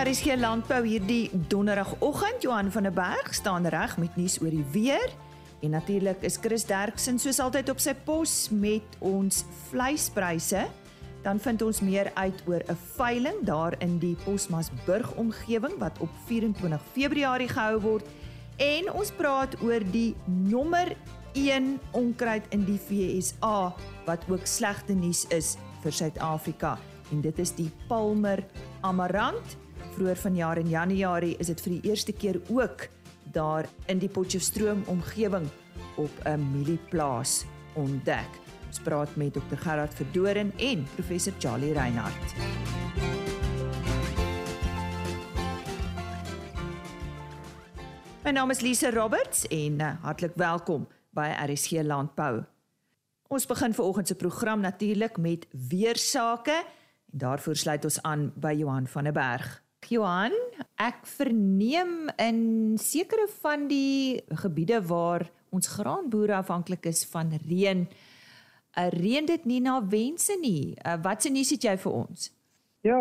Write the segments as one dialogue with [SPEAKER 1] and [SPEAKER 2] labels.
[SPEAKER 1] RSG Landbou hierdie donderdagoggend. Johan van der Berg staan reg met nuus oor die weer. En natuurlik is Chris Derksen soos altyd op sy pos met ons vleispryse. Dan vind ons meer uit oor 'n veiling daar in die Posmasburg omgewing wat op 24 Februarie gehou word. En ons praat oor die nommer 1 onkruid in die FSA wat ook slegte nuus is vir Suid-Afrika en dit is die Palmer Amarant. Vroeër vanjaar in Januarie is dit vir die eerste keer ook daar in die Potchefstroom omgewing op 'n mielieplaas ontdek. Ons praat met Dr Gerard Verdoren en professor Charlie Reinhardt. My naam is Lise Roberts en uh, hartlik welkom by RSG Landbou. Ons begin vanoggend se program natuurlik met weersake en daarvoor sluit ons aan by Johan van der Berg. Johan, ek verneem in sekere van die gebiede waar ons graanboere afhanklik is van reën, uh, reën dit nie na wense nie. Uh, wat se nuus het jy vir ons?
[SPEAKER 2] Ja,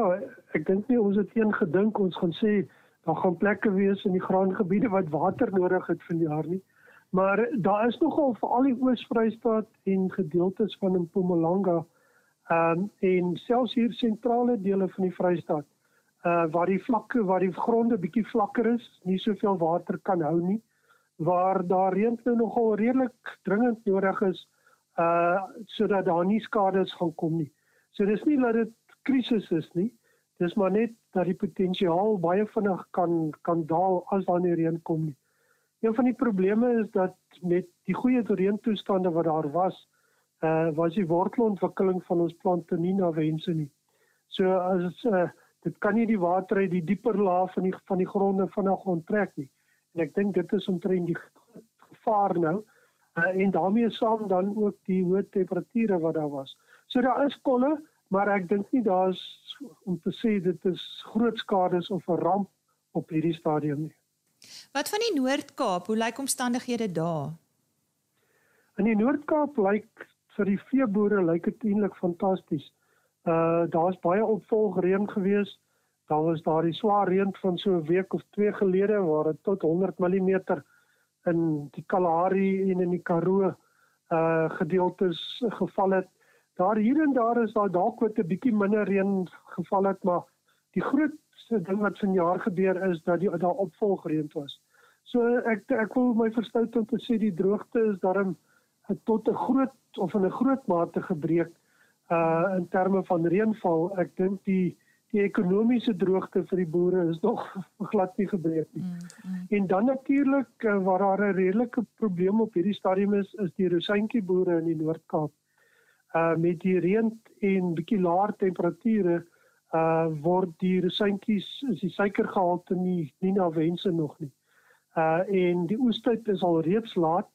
[SPEAKER 2] ek dink nie ons het een gedink ons gaan sê daar gaan plekke wees in die graangebiede wat water nodig het vanjaar nie. Maar daar is nogal veral die Oos-Vrystaat en gedeeltes van Mpumalanga um, en selfs hier sentrale dele van die Vrystaat uh waar die vlakke waar die gronde bietjie vlakker is, nie soveel water kan hou nie, waar daar reën nou nogal redelik dringend nodig is uh sodat daar nie skades gaan kom nie. So dis nie dat dit krisis is nie. Dis maar net dat die potensiaal baie vinnig kan kan daal as daar nie reën kom nie. Een van die probleme is dat met die goeie reëntoestande wat daar was, uh was die wortelontwikkeling van ons plante nie na wense nie. So as uh dit kan nie die water uit die dieper laag van die van die gronde vinnig onttrek nie. En ek dink dit is omtrent die gevaar nou. Uh, en daarmee saam dan ook die hoë temperature wat daar was. So daar is kolle, maar ek dink nie daar's om te sê dit is groot skades of 'n ramp op hierdie stadium nie.
[SPEAKER 1] Wat van die Noord-Kaap? Hoe lyk omstandighede daar?
[SPEAKER 2] In die Noord-Kaap lyk vir die veeboere lyk dit eintlik fantasties. Uh daar's baie opvolgreën gewees. Daar was daardie swaar reën van so 'n week of 2 gelede waar dit tot 100 mm in die Kalahari en in die Karoo uh gedeeltes geval het. Daar hier en daar is daar dalk wat 'n bietjie minder reën geval het, maar die grootste ding wat vanjaar gebeur is dat die daar opvolgreën was. So ek ek wil my verstout om te sê die droogte is daarom tot 'n groot of in 'n groot mate gebreek uh in terme van reënval ek dink die die ekonomiese droogte vir die boere is nog glad nie gebreek nie. Mm, mm. En dan natuurlik uh, waar daar 'n redelike probleem op hierdie stadium is is die rosientjie boere in die Noord-Kaap. Uh met die reën en bietjie laer temperature uh word die rosientjies is die suikergehalte nie nie na wense nog nie. Uh en die oestyd is al reeds laat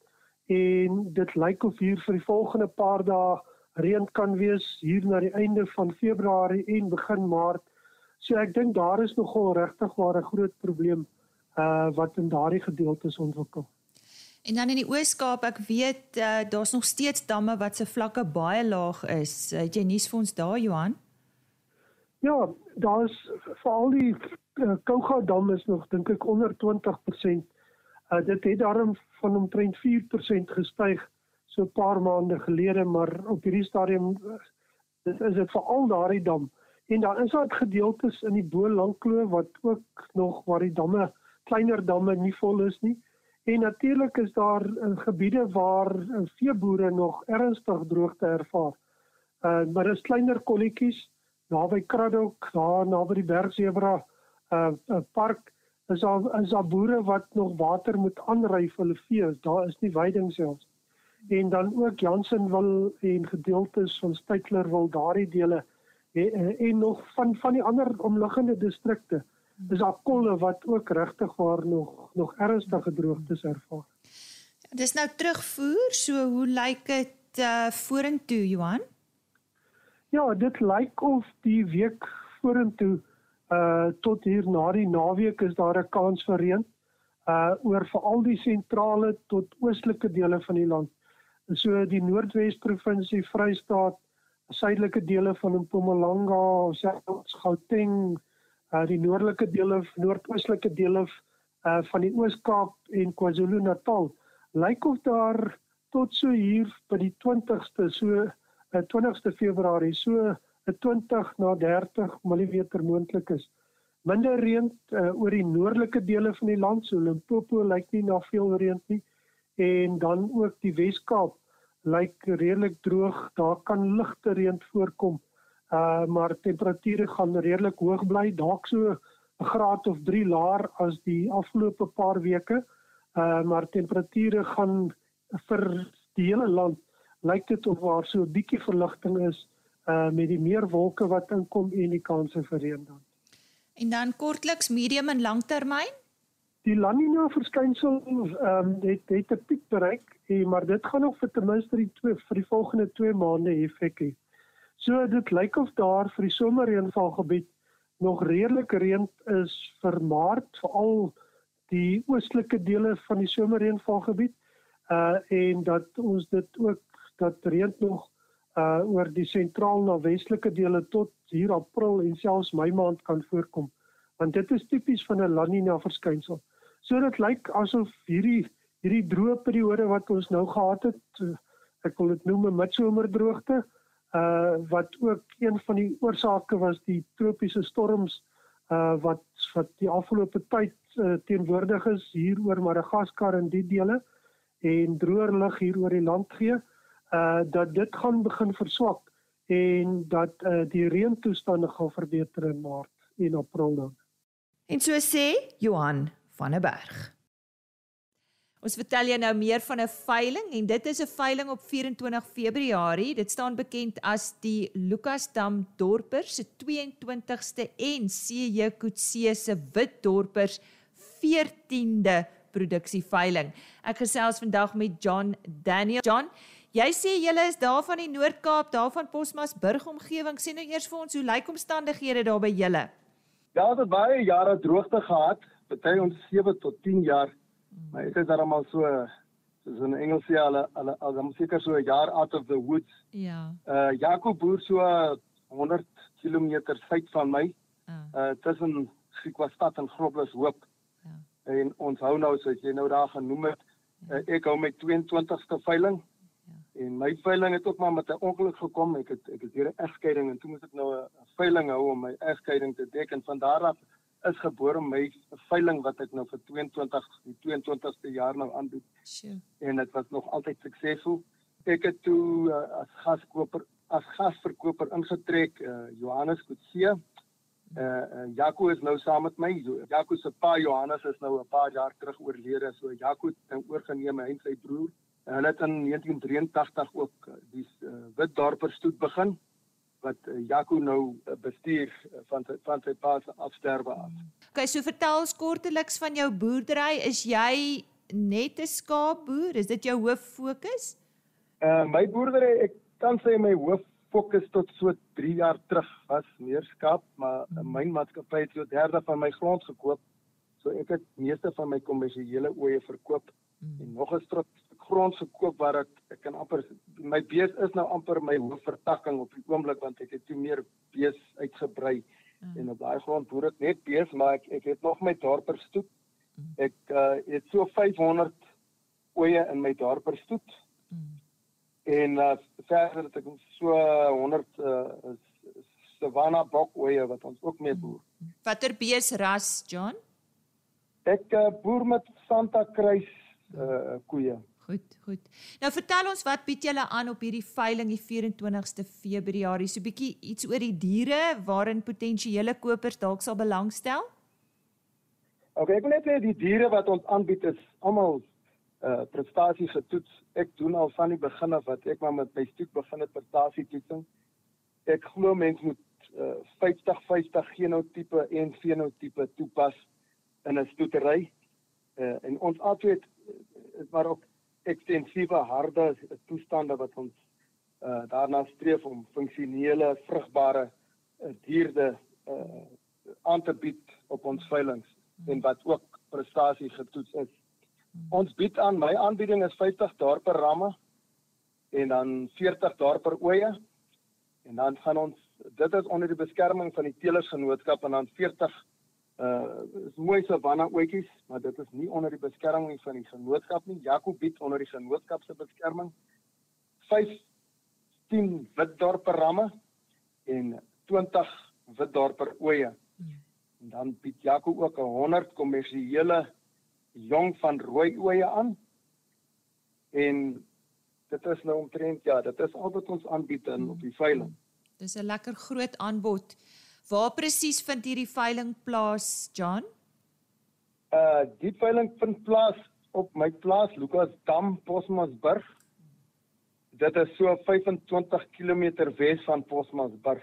[SPEAKER 2] en dit lyk of hier vir die volgende paar dae reën kan wees hier na die einde van Februarie en begin Maart. So ek dink daar is nogal regtig waar 'n groot probleem uh wat in daardie gedeeltes ontwikkel.
[SPEAKER 1] En dan in die Oos-Kaap, ek weet uh, daar's nog steeds damme wat se vlakke baie laag is. Het jy nuus vir ons daar Johan?
[SPEAKER 2] Ja, daar's veral die uh, Kouga dam is nog dink ek onder 20%. Uh dit het daarom van omtrent 4% gestyg so 'n paar maande gelede, maar op hierdie stadium dis is dit veral daardie dam. En daar is ook gedeeltes in die Bo-Langkloof wat ook nog waar die damme, kleiner damme nie vol is nie. En natuurlik is daar uh, gebiede waar uh, veeboere nog ernstig droogte ervaar. Uh maar dis kleiner kolletjies naby Kraddock, daar naby die Bergsebra uh, uh park is daar is daar boere wat nog water moet aanry vir hulle vee. Daar is nie veiding selfs en dan ook Jansen wil en gedeeltes van Stytler wil daardie dele en, en nog van van die ander omliggende distrikte is daar kolle wat ook regtig waar nog nog ernstige droogtes ervaar.
[SPEAKER 1] Dis nou terugvoer, so hoe lyk dit uh, vorentoe Johan?
[SPEAKER 2] Ja, dit lyk of die week vorentoe uh tot hier na die naweek is daar 'n kans vir reën uh oor veral die sentrale tot oostelike dele van die land so die Noordwes provinsie Vrystaat, suidelike dele van Mpumalanga, selfs Gauteng, uh die noordelike dele, noordoostelike dele uh van die Oos-Kaap en KwaZulu-Natal lyk of daar tot so hier by die 20ste so 'n uh, 20ste Februarie so 'n 20 na 30 mm moontlik is. Minder reën uh, oor die noordelike dele van die land, so Limpopo lyk nie na veel reën nie en dan ook die Wes-Kaap lyk redelik droog. Daar kan ligte reën voorkom. Uh maar temperature gaan redelik hoog bly, dalk so 'n graad of 3 laer as die afgelope paar weke. Uh maar temperature gaan vir die hele land lyk dit of waar so 'n bietjie verligting is uh met die meer wolke wat inkom en die kanse vir reën dan.
[SPEAKER 1] En dan kortliks medium en langtermyn?
[SPEAKER 2] Die La Nina verskynsel ehm um, het het 'n piek bereik, en, maar dit gaan nog vir ten minste die twee vir die volgende 2 maande effek hê. So dit lyk of daar vir die somerreënvalgebied nog redelik reën is vir Maart, veral die oostelike dele van die somerreënvalgebied. Uh en dat ons dit ook dat reën nog uh oor die sentraal na westelike dele tot hier April en selfs Mei maand kan voorkom. Want dit is tipies van 'n La Nina verskynsel. So dit lyk asof hierdie hierdie droë periode wat ons nou gehad het, eh, ek wil dit noem 'n midsomerdroogte, uh wat ook een van die oorsake was die tropiese storms uh wat wat die afgelope tyd uh, teenwoordig is hier oor Madagaskar en die dele en droër lug hier oor die land gee, uh dat dit gaan begin verswak en dat uh die reëntoestande gaan verbeter in Maart en April dan.
[SPEAKER 1] En so sê Johan van 'n berg. Ons vertel jou nou meer van 'n veiling en dit is 'n veiling op 24 Februarie. Dit staan bekend as die Lukasdam Dorpers se 22ste en CJ Kutse se Wit Dorpers 14de produksieveiling. Ek gesels vandag met John Daniel. John, jy sê julle is daar van die Noord-Kaap, daar van Posmasburg omgewing. Sê nou eers vir ons hoe lyk omstandighede daar by julle?
[SPEAKER 3] Ja, dit baie jare droogte gehad party ons 7 tot 10 jaar. Maar dit is darmal so soos in Engels sê hulle hulle al dan seker so 'n jaar out of the woods.
[SPEAKER 1] Ja.
[SPEAKER 3] Uh Jakob boer so 100 km suid van my. Uh, tussen Griekstad en Groblershoop. Ja. En ons hou nou soos jy nou daar genoem het, ja. uh, ek hou met 22ste veiling. Ja. En my veiling het ook maar met 'n ongeluk gekom. Ek het ek het hier 'n egskeiding en toe moet ek nou 'n veiling hou om my egskeiding te dek en van daar af is gebore my veiling wat ek nou vir 22 die 22ste jaar nou aanbied. Sure. En dit was nog altyd suksesvol. Ek het toe uh, as gaskoper as gasverkoper ingetrek uh, Johannes Kutse. Uh, uh Jaco is nou saam met my. Jaco se pa Johannes is nou 'n paar jaar terug oorlede. So Jaco het nou oorgeneem hy en sy broer. Hulle het in 1983 ook die uh, Witdorper stoet begin wat uh, Jaco nou uh, bestuur uh, van sy, van sy pa se afsterwe af.
[SPEAKER 1] Okay, so vertel ons kortliks van jou boerdery. Is jy net 'n skaapboer? Is dit jou hoof fokus?
[SPEAKER 3] Uh my boerdery, ek kan sê my hoof fokus tot so 3 jaar terug was meer skaap, maar hmm. my maatskappy het so 'n derde van my grond gekoop. So ek het meeste van my kommersiële ooe verkoop hmm. en nog 'n stuk grond gekoop waar ek ek kan amper my bees is nou amper my hoofvertakking op die oomblik want ek het toe meer bees uitgebrei mm. en op daai grond boer ek net bees maar ek ek het nog my dorper stoet. Mm. Ek uh, het so 500 oeye in my dorper stoet. Mm. En uh, verder het ek so 100 uh, Savannah bok oeye wat ons ook mee boer.
[SPEAKER 1] Watter bees ras, John?
[SPEAKER 3] Ek uh, boer met Santa Cruz uh koeie.
[SPEAKER 1] Goed, goed. Nou vertel ons wat bied julle aan op hierdie veiling die 24ste Februarie? So 'n bietjie iets oor die diere waarin potensiële kopers dalk sal belangstel?
[SPEAKER 3] OK, ek wil net sê die diere wat ons aanbied is almal uh prestasie getoets. Ek doen al van die begin af wat ek maar met my stoet begin het prestasie toetsing. Ek glo mens moet uh 50 50 genotipe en fenotipe toepas in 'n stoetery. Uh en ons is maar ook ekstensiewe harde toestande wat ons uh, daarna streef om funksionele vrugbare uh, dierde uh, aan te bied op ons veilinge en wat ook prestasie getoets is. Ons bied aan my aanbieding is 50 daar per ramme en dan 40 daar per oeye en dan gaan ons dit is onder die beskerming van die Telersgenootskap en dan 40 uh is mooi savanna oetjies, maar dit is nie onder die beskerming van die genootskap nie. Jacobiet onder die genootskap se beskerming. 15 witdorper ramme en 20 witdorper oeye. Ja. En dan bied Jaco ook 'n 100 kommersiële jong van rooi oeye aan. En dit is nou omtrent ja, dit is al wat ons aanbied in op die veiling.
[SPEAKER 1] Dis 'n lekker groot aanbod. Waar presies vind hierdie veiling plaas, John?
[SPEAKER 3] Uh die veiling vind plaas op my plaas Lukas Dam, Posmasburg. Dit is so 25 km wes van Posmasburg.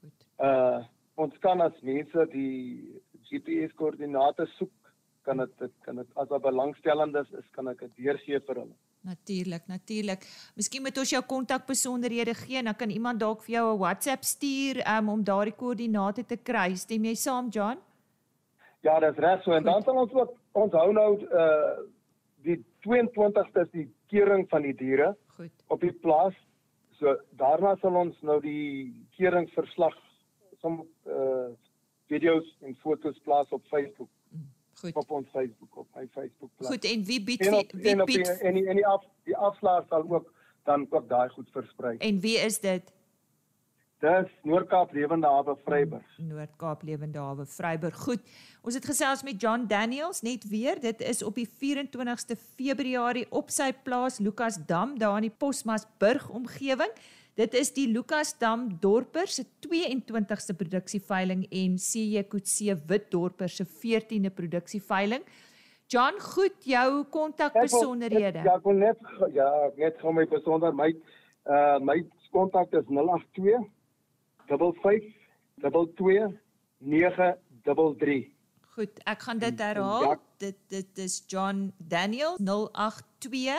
[SPEAKER 3] Goed. Uh ons kan as mense die GPS koördinate soek, kan dit kan dit as daar belangstellendes is, kan ek dit deurgee vir hulle.
[SPEAKER 1] Natuurlik, natuurlik. Miskien moet ons jou kontakbesonderhede gee en dan kan iemand dalk vir jou 'n WhatsApp stuur um, om daardie koördinate te kry. Stem jy saam, John?
[SPEAKER 3] Ja, dis reg so. En dan sal ons ook ons hou nou uh die 22ste is die kering van die diere
[SPEAKER 1] Goed.
[SPEAKER 3] op die plaas. So daarna sal ons nou die keringsverslag som uh video's en foto's plaas op Facebook. Goed. Op ons Facebook op my Facebook
[SPEAKER 1] bladsy. Goed, en wie bied en op, wie
[SPEAKER 3] en bied die, en die, en die af die afslaer sal ook dan ook daai goed versprei.
[SPEAKER 1] En wie is dit?
[SPEAKER 3] Dis Noord-Kaap Lewende Hawe Vryburg.
[SPEAKER 1] Noord-Kaap Lewende Hawe Vryburg. Goed. Ons het gesels met John Daniels net weer. Dit is op die 24ste Februarie op sy plaas Lukas Dam daar in die Posmasburg omgewing. Dit is die Lukasdam Dorper se 22ste produksieveiling en CJ Kutse Witdorper se 14de produksieveiling. John, goed, jou kontakbesonderhede.
[SPEAKER 3] Ja, ek wil net ja, net gou my besonder my uh my kontak is 082 55 22 933.
[SPEAKER 1] Goed, ek gaan dit herhaal. Ja. Dit dit is John Daniel 082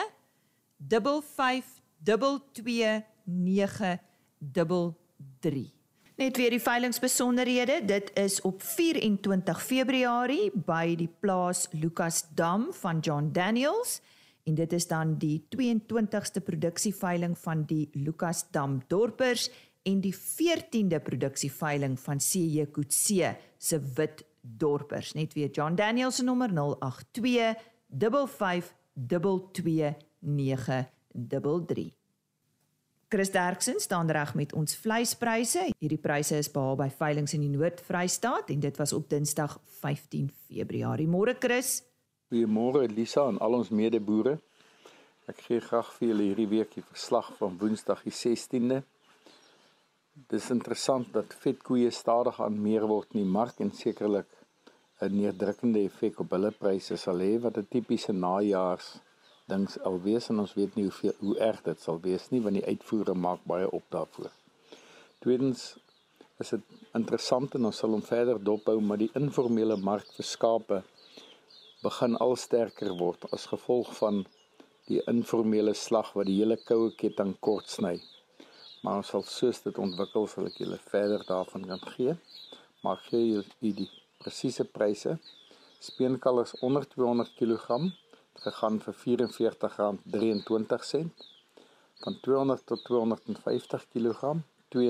[SPEAKER 1] 55 22 0933. Net weer die veilingsbesonderhede, dit is op 24 Februarie by die plaas Lucas Dam van John Daniels en dit is dan die 22ste produksieveiling van die Lucas Dam dorpers en die 14de produksieveiling van CJ Kutse se wit dorpers. Net weer John Daniels nommer 082 55 22 Chris Derksen staan reg met ons vleispryse. Hierdie pryse is behaal by veilinge in die Noord-Vrystaat en dit was op Dinsdag 15 Februarie. Môre Chris.
[SPEAKER 4] Goeiemôre Lisa en al ons medeboere. Ek gee graag vir julle hierdie week die verslag van Woensdag die 16de. Dis interessant dat vetkoeie stadig aan meer word in die mark en sekerlik 'n neerdrukkende effek op hulle pryse sal hê wat 'n tipiese najaars dings alwees en ons weet nie hoeveel hoe erg dit sal wees nie want die uitvoere maak baie op daarvoor. Tweedens is dit interessant en ons sal hom verder dophou maar die informele mark vir skape begin al sterker word as gevolg van die informele slag wat die hele koue ketting kort sny. Maar ons sal soos dit ontwikkel sal ek julle verder daarvan kan gee. Maar gee julle die presiese pryse. Speenkalvers onder 200 kg gegaan vir R44.23 van 200 tot 250 kg R42.05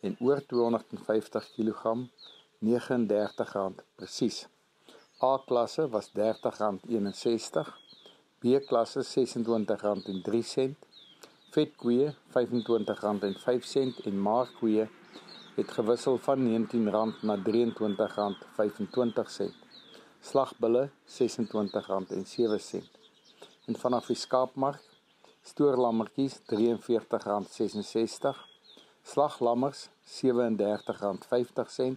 [SPEAKER 4] en oor 250 kg R39 presies. A klasse was R30.61, B klasse R26.03, vetkoeie R25.05 en maarkoeie het gewissel van R19 na R23.25 slagbulle R26.07 en vanaf die skaapmark stoorlammetjies R43.66 slaglammers R37.50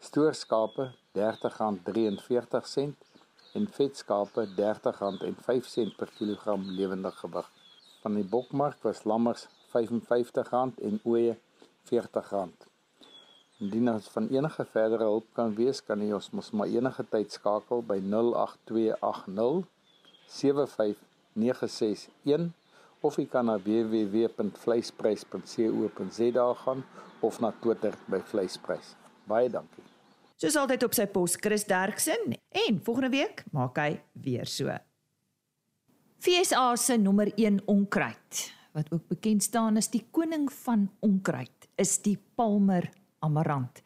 [SPEAKER 4] stoorskape R30.43 en vetskape R30.05 per kilogram lewendig gewig. Van die bokmark was lammers R55 en ooe R40 Indien ons van enige verdere hulp kan wees, kan jy ons mos maar enige tyd skakel by 08280 75961 of jy kan na www.vleisprys.co.za gaan of na Twitter by vleisprys. Baie dankie.
[SPEAKER 1] Soos altyd op sy pos Chris Derksen en volgende week maak hy weer so. FSA se nommer 1 onkruid wat ook bekend staan as die koning van onkruid, is die Palmer amarant.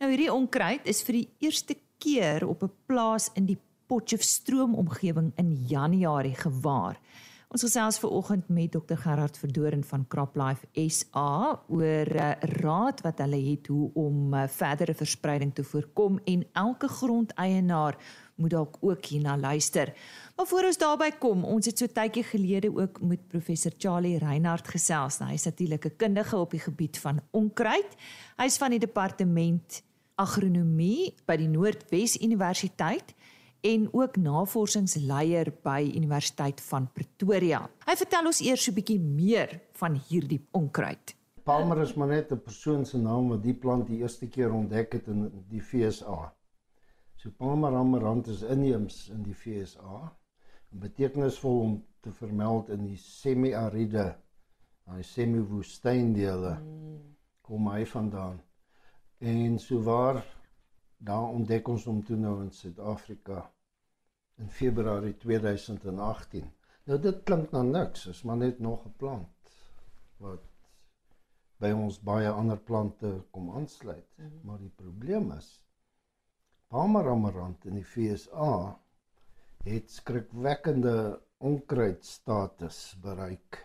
[SPEAKER 1] Nou hierdie onkruid is vir die eerste keer op 'n plaas in die Potchefstroom omgewing in Januarie gewaar. Ons gesels ver oggend met Dr Gerard Verdoren van CropLife SA oor eh, raad wat hulle het hoe om uh, verdere verspreiding te voorkom en elke grondeienaar moet dalk ook hierna luister. Maar voor ons daarby kom, ons het so tydjie gelede ook met professor Charlie Reinhardt gesels. Nou, hy is natuurlik 'n kundige op die gebied van onkruid. Hy is van die departement agronomie by die Noordwes Universiteit en ook navorsingsleier by Universiteit van Pretoria. Hy vertel ons eers so 'n bietjie meer van hierdie onkruid.
[SPEAKER 5] Palmer is maar net 'n persoon se naam wat die plant die eerste keer ontdek het in die FSA. So Palmer amarant is inheems in die FSA. En betekenisvol om te vermeld in die semi-aride, daai semi-woestyndele kom hy vandaan. En so waar daar ontdek ons hom toe nou in Suid-Afrika in Februarie 2018. Nou dit klink na niks, is maar net nog 'n plant wat by ons baie ander plante kom aansluit. Mm -hmm. Maar die probleem is Palmer amarant in die FSA het skrikwekkende onkruidstatus bereik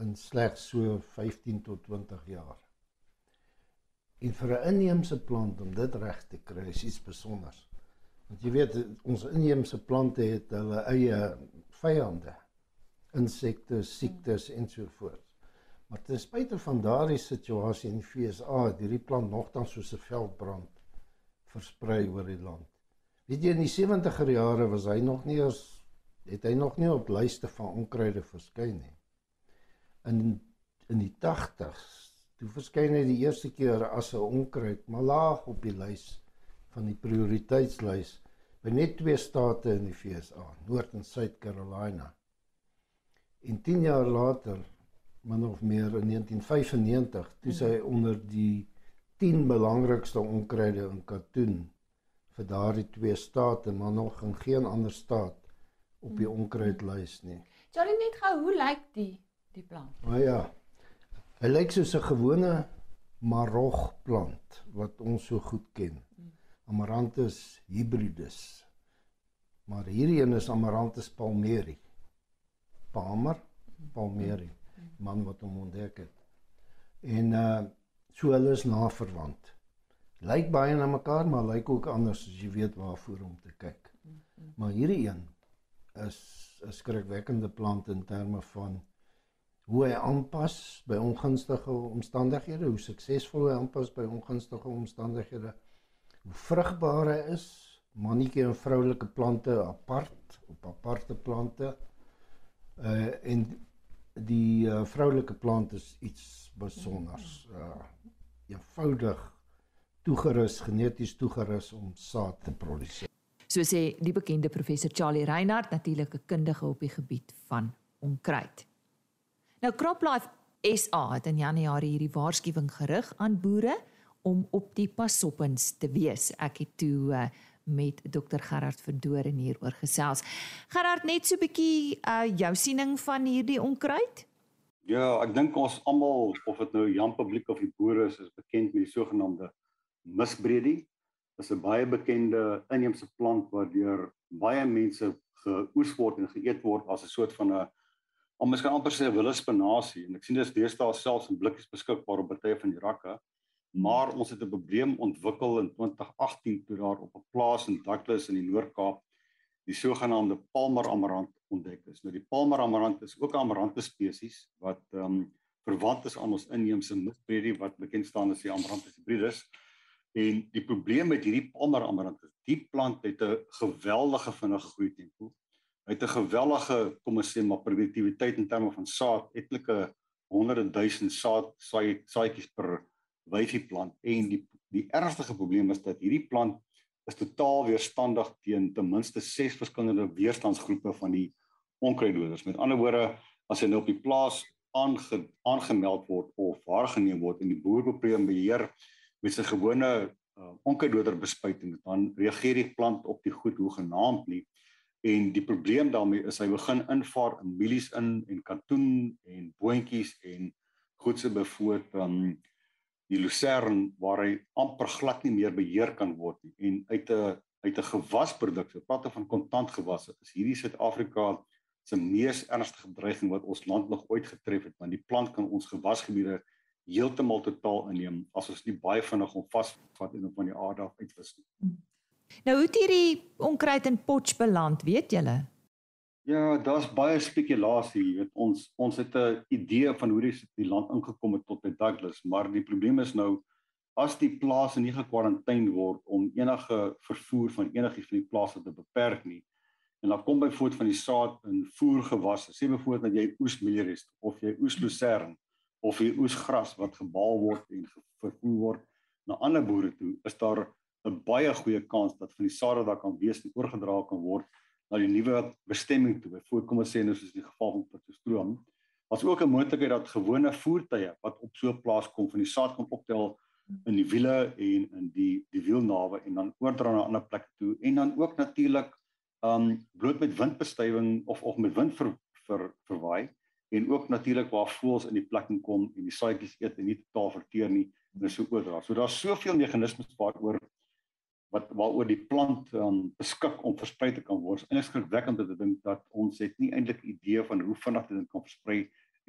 [SPEAKER 5] in slegs so 15 tot 20 jaar. En vir 'n inheemse plant om dit reg te kry is iets spesiaals. Want jy weet ons inheemse plante het hulle eie vyande. Insekte, siektes en so voort. Maar ten spyte van daardie situasie in die FSA het hierdie plant nogtans soos 'n veldbrand versprei oor die land. Weet jy in die 70er jare was hy nog nie eens het hy nog nie op lyste van onkruide verskyn nie. In in die 80s toe verskyn hy die eerste keer as 'n onkruid, maar laag op die lys van die prioriteitslys by net twee state in die FSA, Noord en Suid-Carolina. En 10 jaar later, min of meer in 1995, toe sy onder die 10 belangrikste onkruide in katoen vir daardie twee state, maar nog in geen ander staat op die onkruidlys nie.
[SPEAKER 1] Charlie net gou, hoe lyk die die plant?
[SPEAKER 5] Maar ja. Hy lyk soos 'n gewone marog plant wat ons so goed ken. Amaranthus hybridus. Maar hierdie een is Amaranthus palmeri. Palmer palmeri, man wat hom ontdek het. En uh so hulle is naverwant. Lyk baie na mekaar, maar lyk ook anders as jy weet waarvoor om te kyk. Maar hierdie een is 'n skrikwekkende plant in terme van hoe hy aanpas by ongunstige omstandighede, hoe suksesvol hy aanpas by ongunstige omstandighede hoe vrugbaar hy is, mannetjie en vroulike plante apart op aparte plante. Uh en die uh, vroulike plant is iets besonders. Uh eenvoudig toegerus, geneties toegerus om saad te produseer.
[SPEAKER 1] So sê die bekende professor Charlie Reinhardt, natuurlik 'n kundige op die gebied van onkruid. Nou CropLife SA het in Januarie hierdie waarskuwing gerig aan boere om op die pasoppens te wees. Ek het toe uh, met Dr Gerard Verdoren hieroor gesels. Gerard, net so 'n bietjie uh jou siening van hierdie onkruid?
[SPEAKER 6] Ja, ek dink ons almal of dit nou Jan publiek of die boere is, is bekend met die sogenaamde misbredie. Dit is 'n baie bekende inheemse plant wat deur baie mense geoes word en geëet word as 'n soort van 'n om miskien amper sê 'n willerspenasie en ek sien dis deesdae selfs in blikkies beskikbaar op baie van die rakke maar ons het 'n probleem ontwikkel in 2018 toe daar op 'n plaas in Douglas in die Noord-Kaap die sogenaamde Palmer amarant ontdek is. Nou die Palmer amarant is ook 'n amarante spesies wat ehm um, verwant is aan ons inheemse misbredie wat bekend staan as die Amaranthus hybridus. En die probleem met hierdie Palmer amarant is die plant het 'n geweldige vinnige groei tempo. Hy het 'n gewellige, kom ons sê maar produktiwiteit in terme van saad, etlike honderde duisend saad saai saaitjies per wyfie plant en die die ergste probleem is dat hierdie plant is totaal weerstandig teen ten minste 6 verskillende weerstandsgroepe van die onkruiddoders. Met ander woorde, as hy nou op die plaas aange, aangemeld word of waargeneem word en die boer probeer beheer met sy gewone uh, onkruiddoder bespuiting, dan reageer die plant op die goed hoe genaamd nie En die probleem daarmee is hy begin invaar in mielies in en katoen en boontjies en goedse bevoor van um, die lucerne waar hy amper glad nie meer beheer kan word nie. En uit 'n uit 'n gewasproduk, so praat van kontant gewasse, is hierdie Suid-Afrika se mees ernstige bedreiging wat ons land nog ooit getref het, want die plant kan ons gewasgebiede heeltemal totaal inneem as ons nie baie vinnig hom vasvat en op van die aarde af uitwis nie.
[SPEAKER 1] Nou hoe het hierdie onkruid in Potch beland, weet julle?
[SPEAKER 6] Ja, daar's baie spekulasie, jy weet ons ons het 'n idee van hoe die, die land ingekom het tot by Douglas, maar die probleem is nou as die plase nie gekwarantyne word om enige vervoer van enigiets van die plase te beperk nie. En dan kom byvoorbeeld van die saad in voergewasse, sê byvoorbeeld dat jy oesmeelis of jy oeslusern of jy oesgras wat gebaal word en vervoer word na ander boere toe, is daar 'n baie goeie kans dat van die sade daar kan wees en oorgedra kan word na die nuwe bestemming toe. Byvoorbeeld kom ons sê nou soos die geval van Potchefstroom, was ook 'n moontlikheid dat gewone voertuie wat op so 'n plaas kom van die saad kom optel in die wiele en in die die wielnawe en dan oordra na ander plekke toe en dan ook natuurlik um bloot met windbestuiving of of met wind ver, ver verwaai en ook natuurlik waar voëls in die plekking kom en die saaitjies eet en nie totaal verteer nie en so oordra. So daar's soveel meganismes waaroor wat waaroor die plant um, beskik om versprei te kan word. En ek skrikwekkend om te dink dat ons het nie eintlik idee van hoe vinnig dit kan versprei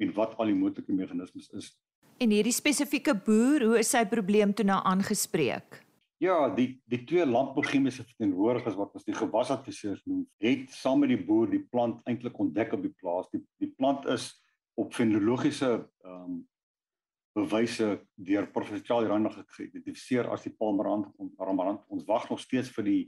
[SPEAKER 6] en wat al die moontlike meganismes is.
[SPEAKER 1] En hierdie spesifieke boer, hoe is sy probleem toe nou aangespreek?
[SPEAKER 6] Ja, die die twee landbouchemiese verteenwoordigers wat ons die gewasadviseurs noem, het saam met die boer die plant eintlik ontdek op die plaas. Die die plant is op fenologiese ehm um, bewyse deur professor Charles Rand geïdentifiseer as die palmerant ramarant. Ons wag nog steeds vir die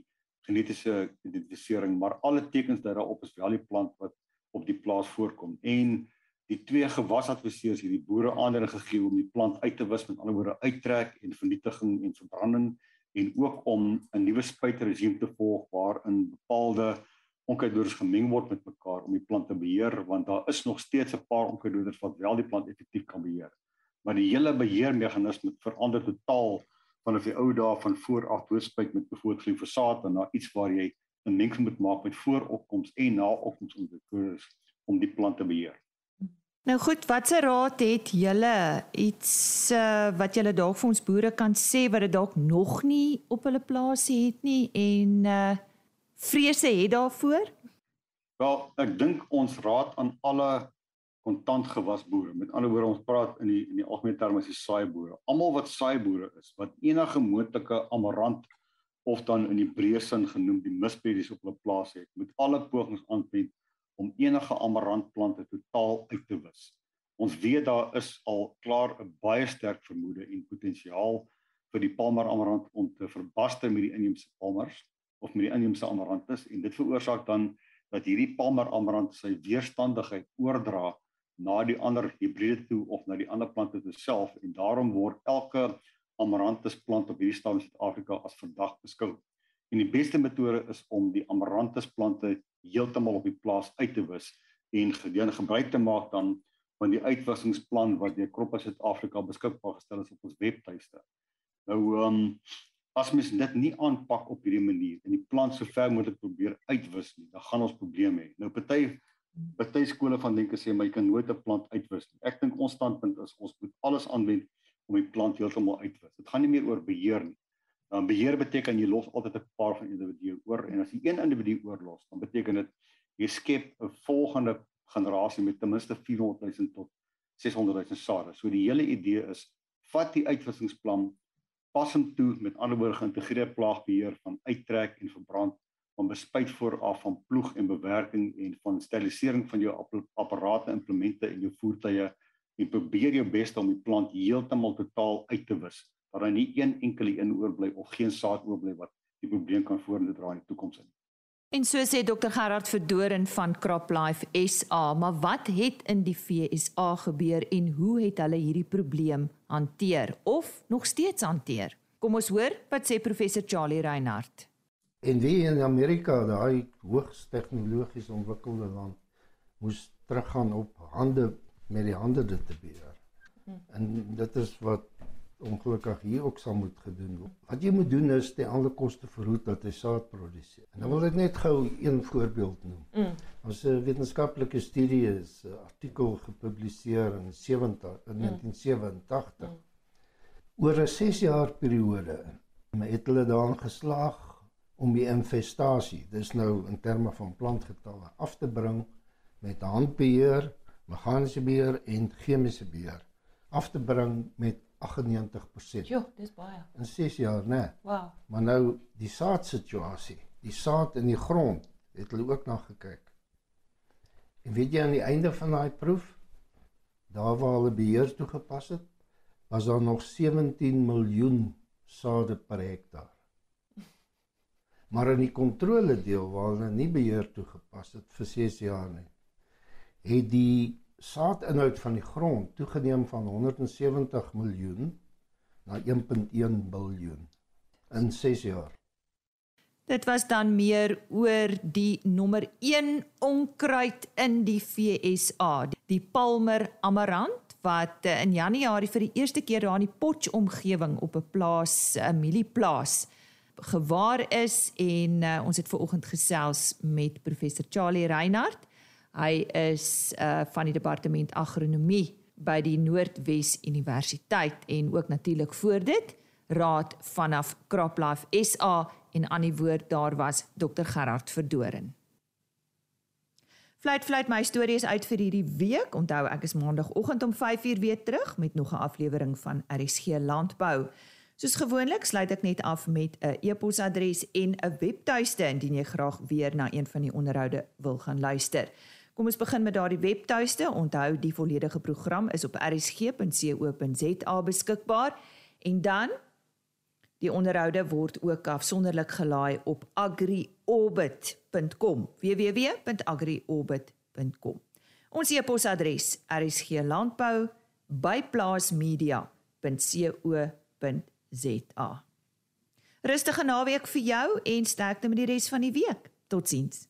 [SPEAKER 6] genetiese identifisering, maar alle tekens dui daarop is wel die plant wat op die plaas voorkom. En die twee gewasadviseurs het die boere aandag gegee om die plant uit te wis met ander woorde uittrek en vernietiging en verbranding en ook om 'n nuwe spuitregime te volg waarin bepaalde onkruiddoders gemeng word met mekaar om die plant te beheer want daar is nog steeds 'n paar onkruiddoders wat wel die plant effektief kan beheer maar die hele beheermeganisme verander totaal vanaf die ou dae van vooraf doodspuit met bijvoorbeeld glifosaat en na iets waar jy 'n mengsel moet maak met vooropkoms en naopkoms om die plant te beheer.
[SPEAKER 1] Nou goed, watse raad het julle iets uh, wat julle dalk vir ons boere kan sê wat dit dalk nog nie op hulle plaasie het nie en uh vrese het daarvoor?
[SPEAKER 6] Wel, ek dink ons raad aan alle kontant gewas boere. Met ander woorde ons praat in die in die algemene terme as die saai boere. Almal wat saai boere is, wat enige moontlike amarant of dan in die breë sin genoem die misbedies op hulle plaas het, moet alle pogings aanwend om enige amarant plante totaal uit te wis. Ons weet daar is al klaar 'n baie sterk vermoede en potensiaal vir die palmer amarant om te verbaster met die inheemse palmers of met die inheemse amarantus en dit veroorsaak dan dat hierdie palmer amarant sy weerstandigheid oordra na die ander hibride toe of na die ander plante toe self en daarom word elke amaranthus plant op hierdie stadium in Suid-Afrika as verdag beskou. En die beste metode is om die amaranthus plante heeltemal op die plaas uit te wis en gedurende gebruik te maak dan van die uitwissingsplan wat deur Kroppe Suid-Afrika beskikbaar gestel is op ons webtuiste. Nou ehm um, as mens dit nie aanpak op hierdie manier en die plant so ver moontlik probeer uitwis nie, dan gaan ons probleme hê. Nou party Party skole van denke sê jy kan nooit 'n plant uitwis nie. Ek dink ons standpunt is ons moet alles aanwend om die plant heeltemal uitwis. Dit gaan nie meer oor beheer nie. Dan beheer beteken jy los altyd 'n paar van individue oor en as jy een individu oorlos, dan beteken dit jy skep 'n volgende generasie met ten minste 400 000 tot 600 000 sade. So die hele idee is vat die uitwissingsplan pas hom toe met ander woorde geïntegreerde plaagbeheer van uittrek en verbrand van bespuit vooraf van ploeg en bewerking en van sterilisering van jou apparate implemente en jou voertuie en probeer jou bes om die plant heeltemal totaal uit te wis dat daar nie een enkele een oorbly of geen saad oorbly wat die probleem kan vorentoe dra in die toekoms in.
[SPEAKER 1] En so sê Dr Gerard Verdoren van CropLife SA, maar wat het in die FSA gebeur en hoe het hulle hierdie probleem hanteer of nog steeds hanteer? Kom ons hoor wat sê professor Charlie Reinhardt.
[SPEAKER 5] En wie in Amerika, daai hoogs tegnologies ontwikkelde land, moes teruggaan op hande met die hande dit te beheer. Hmm. En dit is wat ongelukkig hier ook sal moet gedoen word. Wat jy moet doen is ten alle koste verhoed dat hy saad produseer. En dan wil ek net gou een voorbeeld noem. Mm. Ons 'n wetenskaplike studie is 'n artikel gepubliseer in 70 in mm. 1987. Mm. Oor 'n 6 jaar periode het hulle daarin geslaag om die infestasie, dis nou in terme van plantgetalle af te bring met handbeheer, meganiese beheer en chemiese beheer af te bring met 98%.
[SPEAKER 1] Jo, dis baie.
[SPEAKER 5] In 6 jaar, né?
[SPEAKER 1] Wow.
[SPEAKER 5] Maar nou die saadsituasie, die saad in die grond, het hulle ook na gekyk. En weet jy aan die einde van daai proef, daar waar hulle beheer toegepas het, was daar nog 17 miljoen sade per hektaar. Maar in die kontrole deel waar hulle nie beheer toegepas het vir 6 jaar nie, het die saadinhoud van die grond toegeneem van 170 miljoen na 1.1 biljoen in 6 jaar.
[SPEAKER 1] Dit was dan meer oor die nommer 1 onkruid in die FSA, die Palmer amarant wat eh, in Januarie vir die eerste keer daar in die Potch omgewing op 'n plaas, 'n mielieplaas gewaar is en uh, ons het ver oggend gesels met professor Charlie Reinhardt Hy is uh van die departement agronomie by die Noordwes Universiteit en ook natuurlik voor dit raad vanaf CropLife SA en aan die woord daar was Dr Gerard Verdoren. Fluit fluit my storie is uit vir hierdie week. Onthou ek is maandagooggend om 5uur weer terug met nog 'n aflewering van RSG Landbou. Soos gewoonlik sluit ek net af met 'n e-posadres en 'n webtuiste indien jy graag weer na een van die onderhoude wil gaan luister. Kom ons begin met daardie webtuiste. Onthou die volledige program is op rsg.co.za beskikbaar en dan die onderhoude word ook afsonderlik gelaai op agriorbit.com www.agriorbit.com Ons e-posadres rsglandbou@plaasmedia.co.za Rustige naweek vir jou en sterkte met die res van die week. Totsiens.